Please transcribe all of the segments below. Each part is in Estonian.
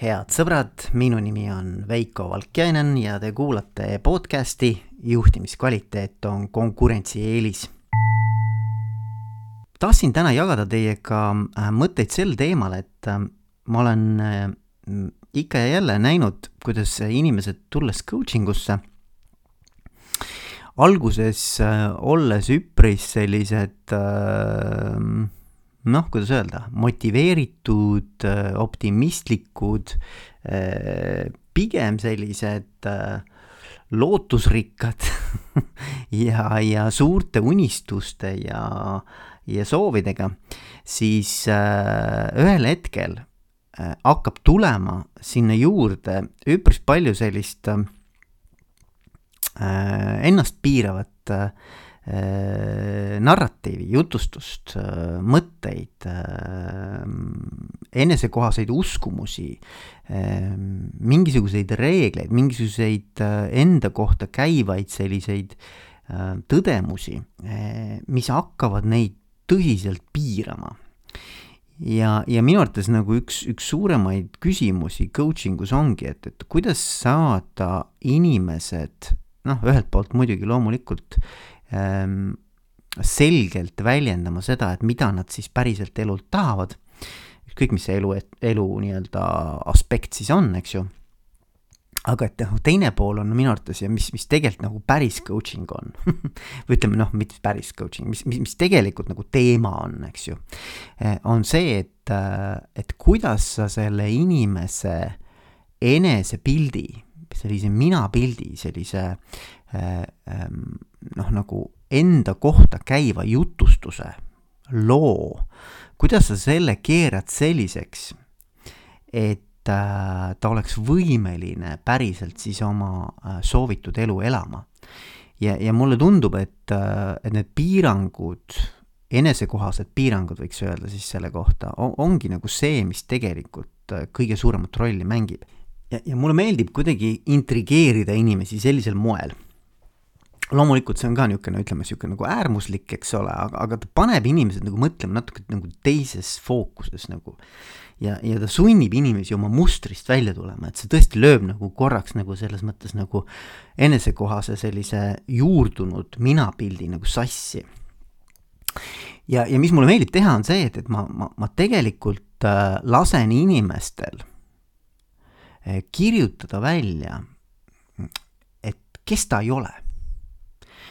head sõbrad, minu nimi on Veiko Valkjainen ja te kuulate podcasti Juhtimiskvaliteet on konkurentsieelis. tahtsin täna jagada teiega äh, mõtteid sel teemal, et äh, ma olen äh, ikka ja jälle näinud, kuidas inimesed tulles coaching usse, alguses olles üpris sellised noh, kuidas öelda, motiveeritud, optimistlikud, pigem sellised lootusrikkad ja, ja suurte unistuste ja, ja soovidega, siis ühel hetkel hakkab tulema sinna juurde üpris palju sellist ennast piiravat äh, narratiivi, jutustust, äh, mõtteid, äh, enesekohaseid uskumusi, mingisuguseid reegleid, mingisuguseid enda kohta käivaid selliseid tõdemusi, mis hakkavad neid tõsiselt piirama. Ja, ja minu arvates nagu üks, üks suuremaid küsimusi coaching us ongi, et, et kuidas saada inimesed noh, ühelt poolt muidugi loomulikult selgelt väljendama seda, et mida nad siis päriselt elult tahavad, ükskõik, mis see elu, elu nii-öelda aspekt siis on, eks ju, aga et noh, teine pool on minu arvates ja mis, mis tegelikult nagu päris coaching on või ütleme noh, mitte päris coaching, mis, mis, mis tegelikult nagu teema on, eks ju, eh, on see, et, eh, et kuidas sa selle inimese enesepildi, sellise minapildi, sellise Äh, ähm, noh, nagu enda kohta käiva jutustuse, loo, kuidas sa selle keerad selliseks, et äh, ta oleks võimeline päriselt siis oma äh, soovitud elu elama. ja, ja mulle tundub, et, et need piirangud, enesekohased piirangud, võiks öelda siis selle kohta, ongi nagu see, mis tegelikult kõige suuremat rolli mängib. ja, ja mulle meeldib kuidagi intrigeerida inimesi sellisel moel loomulikult see on ka niisugune, ütleme niisugune nagu äärmuslik, eks ole, aga, aga ta paneb inimesed nagu mõtlema natuke nagu teises fookuses nagu. ja, ja ta sunnib inimesi oma mustrist välja tulema, et see tõesti lööb nagu korraks nagu selles mõttes nagu enesekohase sellise juurdunud minapildi nagu sassi. ja, ja mis mulle meeldib teha, on see, et, et ma, ma, ma tegelikult äh, lasen inimestel äh, kirjutada välja, et kes ta ei ole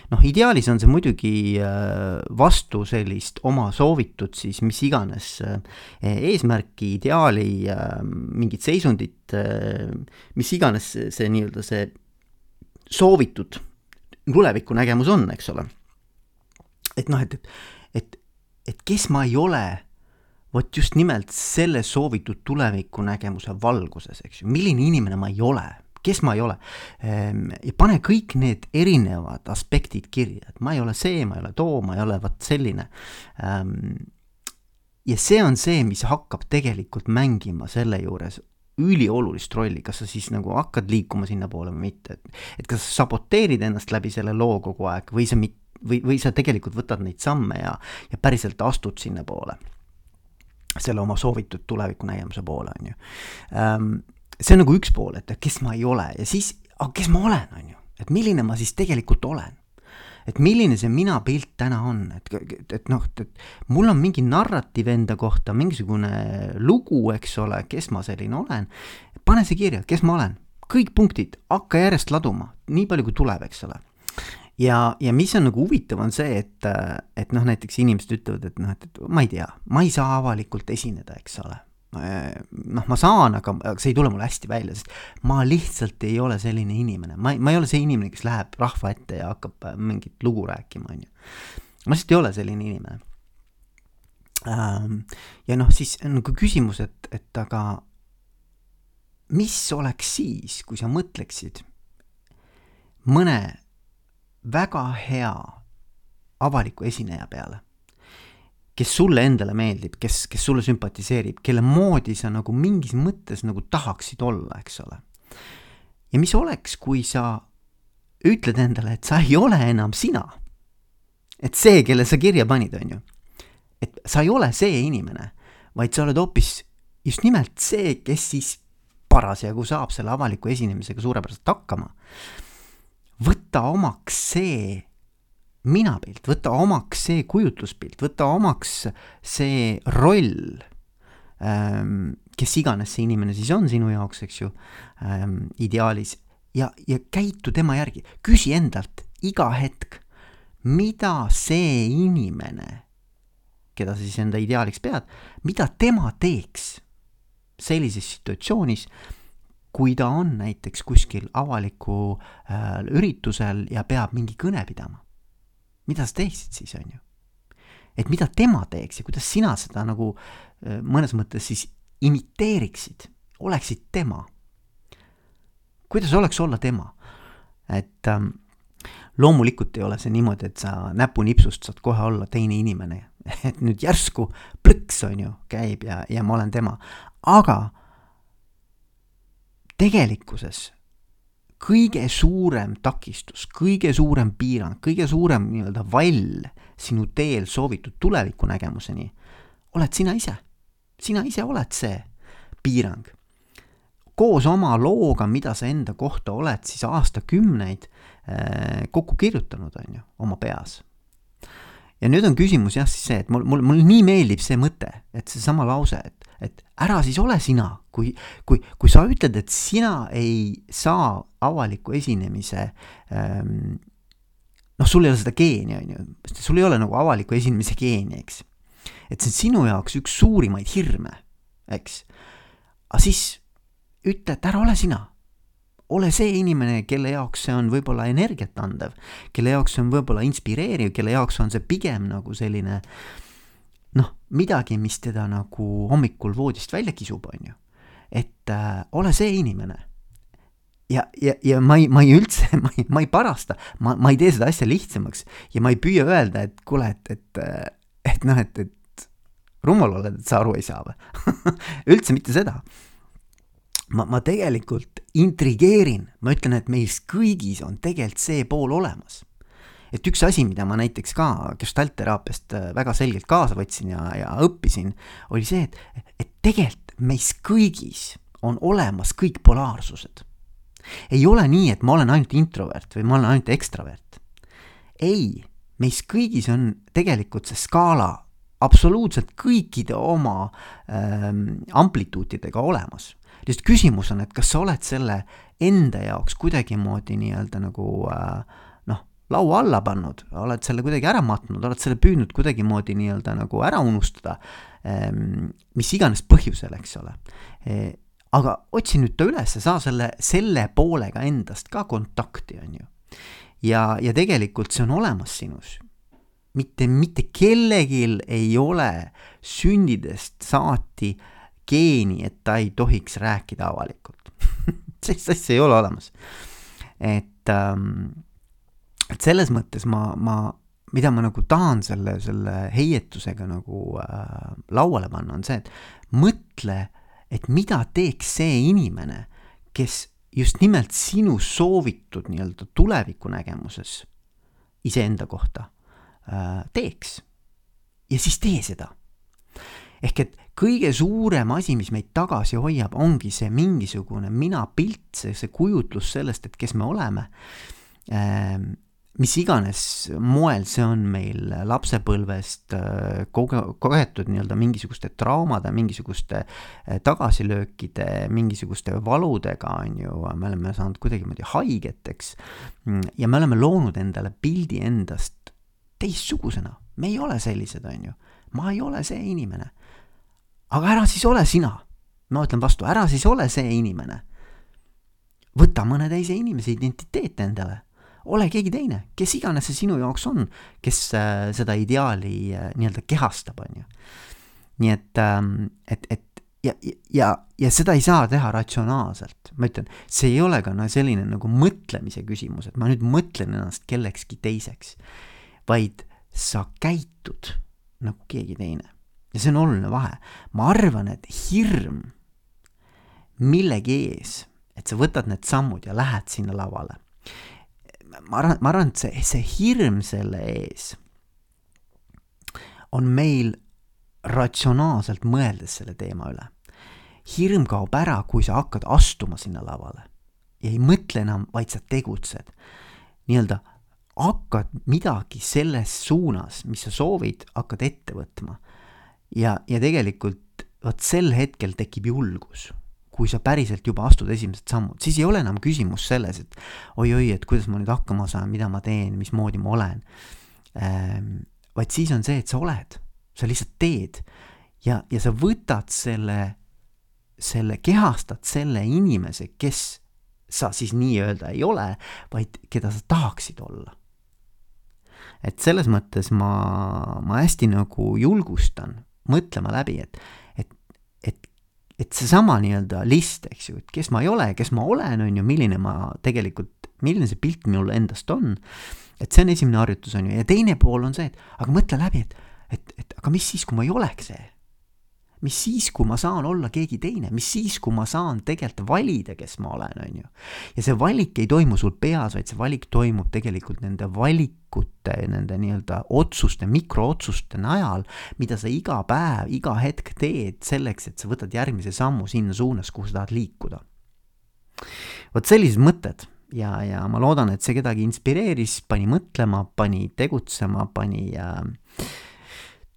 noh, ideaalis on see muidugi äh, vastu sellist oma soovitud siis mis iganes äh, eesmärki, ideaali, äh, mingit seisundit, mis iganes see, see nii-öelda see soovitud tulevikunägemus on, eks ole. et noh, et, et, et, kes ma ei ole vot just nimelt selle soovitud tulevikunägemuse valguses, eks ju, milline inimene ma ei ole kes ma ei ole. Ehm, ja pane kõik need erinevad aspektid kirja, et ma ei ole see, ma ei ole too, ma ei ole vot selline. Ehm, ja see on see, mis hakkab tegelikult mängima selle juures üliolulist rolli, kas sa siis nagu hakkad liikuma sinnapoole või mitte, et, et kas sa saboteerid ennast läbi selle loo kogu aeg või sa mit-, või, või sa tegelikult võtad neid samme ja, ja päriselt astud sinnapoole, selle oma soovitud tulevikunägemuse poole, on ju ähm, see on nagu üks pool, et kes ma ei ole ja siis, aga kes ma olen, on ju, et milline ma siis tegelikult olen. et milline see minapilt täna on, et, et, et noh, et mul on mingi narratiiv enda kohta, mingisugune lugu, eks ole, kes ma selline olen. pane see kirja, kes ma olen, kõik punktid, hakka järjest laduma, nii palju kui tuleb, eks ole. Ja, ja mis on nagu huvitav, on see, et, et noh, näiteks inimesed ütlevad, et noh, et, ma ei tea, ma ei saa avalikult esineda, eks ole noh, ma saan, aga, see ei tule mulle hästi välja, sest ma lihtsalt ei ole selline inimene, ma ma ei ole see inimene, kes läheb rahva ette ja hakkab äh, mingit lugu rääkima, on ju. ma lihtsalt ei ole selline inimene ähm,. ja noh, siis nagu küsimus, et, et aga mis oleks siis, kui sa mõtleksid mõne väga hea avaliku esineja peale kes sulle endale meeldib, kes, kes sulle sümpatiseerib, kelle moodi sa nagu mingis mõttes nagu tahaksid olla, eks ole. ja mis oleks, kui sa ütled endale, et sa ei ole enam sina. et see, kelle sa kirja panid, on ju. et sa ei ole see inimene, vaid sa oled hoopis just nimelt see, kes siis parasjagu saab selle avaliku esinemisega suurepäraselt hakkama, võtta omaks see minapilt, võtta omaks see kujutluspilt, võtta omaks see roll ähm,, kes iganes see inimene siis on sinu jaoks, eks ju ähm,, ideaalis, ja, ja käitu tema järgi, küsi endalt iga hetk, mida see inimene, keda sa siis enda ideaaliks pead, mida tema teeks sellises situatsioonis, kui ta on näiteks kuskil avalikul äh, üritusel ja peab mingi kõne pidama mida sa teeksid siis, on ju? et mida tema teeks ja kuidas sina seda nagu mõnes mõttes siis imiteeriksid, oleksid tema. kuidas oleks olla tema? et ähm, loomulikult ei ole see niimoodi, et sa näpunipsust saad kohe olla teine inimene, et nüüd järsku plõks, on ju, käib ja, ja ma olen tema, aga tegelikkuses kõige suurem takistus, kõige suurem piirang, kõige suurem nii-öelda vall sinu teel soovitud tulevikunägemuseni oled sina ise. sina ise oled see piirang. koos oma looga, mida sa enda kohta oled siis aastakümneid äh, kokku kirjutanud, on ju, oma peas. ja nüüd on küsimus jah, siis see, et mul, mul, mul nii meeldib see mõte, et seesama lause, et et ära siis ole sina, kui, kui, kui sa ütled, et sina ei saa avaliku esinemise ähm, noh, sul ei ole seda geeni, on ju, sul ei ole nagu avaliku esinemise geeni, eks. et see on sinu jaoks üks suurimaid hirme, eks. aga siis ütle, et ära ole sina. ole see inimene, kelle jaoks see on võib-olla energiat andev, kelle jaoks see on võib-olla inspireeriv, kelle jaoks on see pigem nagu selline äh, noh, midagi, mis teda nagu hommikul voodist välja kisub, on ju. et äh, ole see inimene. ja, ja, ja ma ei, ma ei üldse, ma ei, ma ei parasta, ma, ma ei tee seda asja lihtsamaks ja ma ei püüa öelda, et kuule, et, et, äh, et noh, et, et rumal oled, et sa aru ei saa või üldse mitte seda. ma, ma tegelikult intrigeerin, ma ütlen, et meis kõigis on tegelikult see pool olemas et üks asi, mida ma näiteks ka gestaltteraapiast äh, väga selgelt kaasa võtsin ja, ja õppisin, oli see, et, et tegelikult meis kõigis on olemas kõik polaarsused. ei ole nii, et ma olen ainult introvert või ma olen ainult ekstravert. ei, meis kõigis on tegelikult see skaala absoluutselt kõikide oma ähm, amplituutidega olemas. lihtsalt küsimus on, et kas sa oled selle enda jaoks kuidagimoodi nii-öelda nagu äh, laua alla pannud, oled selle kuidagi ära matnud, oled selle püüdnud kuidagimoodi nii-öelda nagu ära unustada, ehm, mis iganes põhjusel, eks ole. E, aga otsi nüüd ta üles, saa selle, selle poolega endast ka kontakti, on ju. ja, ja tegelikult see on olemas sinus. mitte, mitte kellelgi ei ole sündidest saati geeni, et ta ei tohiks rääkida avalikult sellist asja ei ole olemas. et ähm, et selles mõttes ma, ma, mida ma nagu tahan selle, selle heietusega nagu äh, lauale panna, on see, et mõtle, et mida teeks see inimene, kes just nimelt sinu soovitud nii-öelda tulevikunägemuses iseenda kohta äh, teeks. ja siis tee seda. ehk et kõige suurem asi, mis meid tagasi hoiab, ongi see mingisugune minapilt, see, see kujutlus sellest, et kes me oleme ähm, mis iganes moel see on meil lapsepõlvest äh, koge-, kogetud nii-öelda mingisuguste traumade, mingisuguste äh, tagasilöökide, mingisuguste valudega, on ju, me oleme saanud kuidagimoodi haigeteks ja me oleme loonud endale pildi endast teistsugusena. me ei ole sellised, on ju. ma ei ole see inimene. aga ära siis ole sina. ma ütlen vastu, ära siis ole see inimene. võta mõne teise inimese identiteet endale ole keegi teine, kes iganes see sinu jaoks on, kes äh, seda ideaali äh, nii-öelda kehastab, on ju. nii et ähm,, et, et ja, ja, ja seda ei saa teha ratsionaalselt, ma ütlen, see ei ole ka no selline nagu mõtlemise küsimus, et ma nüüd mõtlen ennast kellekski teiseks, vaid sa käitud nagu keegi teine. ja see on oluline vahe. ma arvan, et hirm millegi ees, et sa võtad need sammud ja lähed sinna lavale ma arvan, ma arvan, et see, see hirm selle ees on meil ratsionaalselt mõeldes selle teema üle. hirm kaob ära, kui sa hakkad astuma sinna lavale ja ei mõtle enam, vaid sa tegutsed. nii-öelda hakkad midagi selles suunas, mis sa soovid, hakkad ette võtma. ja, ja tegelikult vot sel hetkel tekib julgus, kui sa päriselt juba astud esimesed sammud, siis ei ole enam küsimus selles, et oi-oi, et kuidas ma nüüd hakkama saan, mida ma teen, mismoodi ma olen ähm,. vaid siis on see, et sa oled, sa lihtsalt teed ja, ja sa võtad selle, selle, kehastad selle inimese, kes sa siis nii-öelda ei ole, vaid keda sa tahaksid olla. et selles mõttes ma, ma hästi nagu julgustan mõtlema läbi, et, et seesama nii-öelda list, eks ju, et kes ma ei ole, kes ma olen, on ju, milline ma tegelikult, milline see pilt minul endast on, et see on esimene harjutus, on ju, ja teine pool on see, et aga mõtle läbi, et, et, et aga mis siis, kui ma ei oleks see mis siis, kui ma saan olla keegi teine, mis siis, kui ma saan tegelikult valida, kes ma olen, on ju. ja see valik ei toimu sul peas, vaid see valik toimub tegelikult nende valikute, nende nii-öelda otsuste, mikrootsuste najal, mida sa iga päev, iga hetk teed selleks, et sa võtad järgmise sammu sinna suunas, kuhu sa tahad liikuda. vot sellised mõtted ja, ja ma loodan, et see kedagi inspireeris, pani mõtlema, pani tegutsema, pani äh,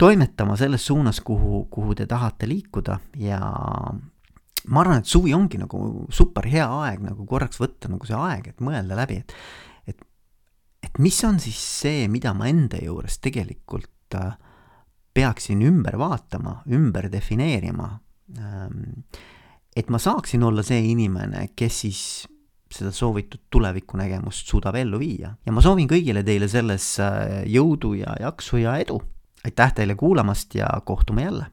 toimetama selles suunas, kuhu, kuhu te tahate liikuda ja ma arvan, et suvi ongi nagu super hea aeg nagu korraks võtta nagu see aeg, et mõelda läbi, et, et, et mis on siis see, mida ma enda juures tegelikult äh, peaksin ümber vaatama, ümber defineerima. Ähm, et ma saaksin olla see inimene, kes siis seda soovitud tulevikunägemust suudab ellu viia ja ma soovin kõigile teile selles äh, jõudu ja jaksu ja edu aitäh teile kuulamast ja kohtume jälle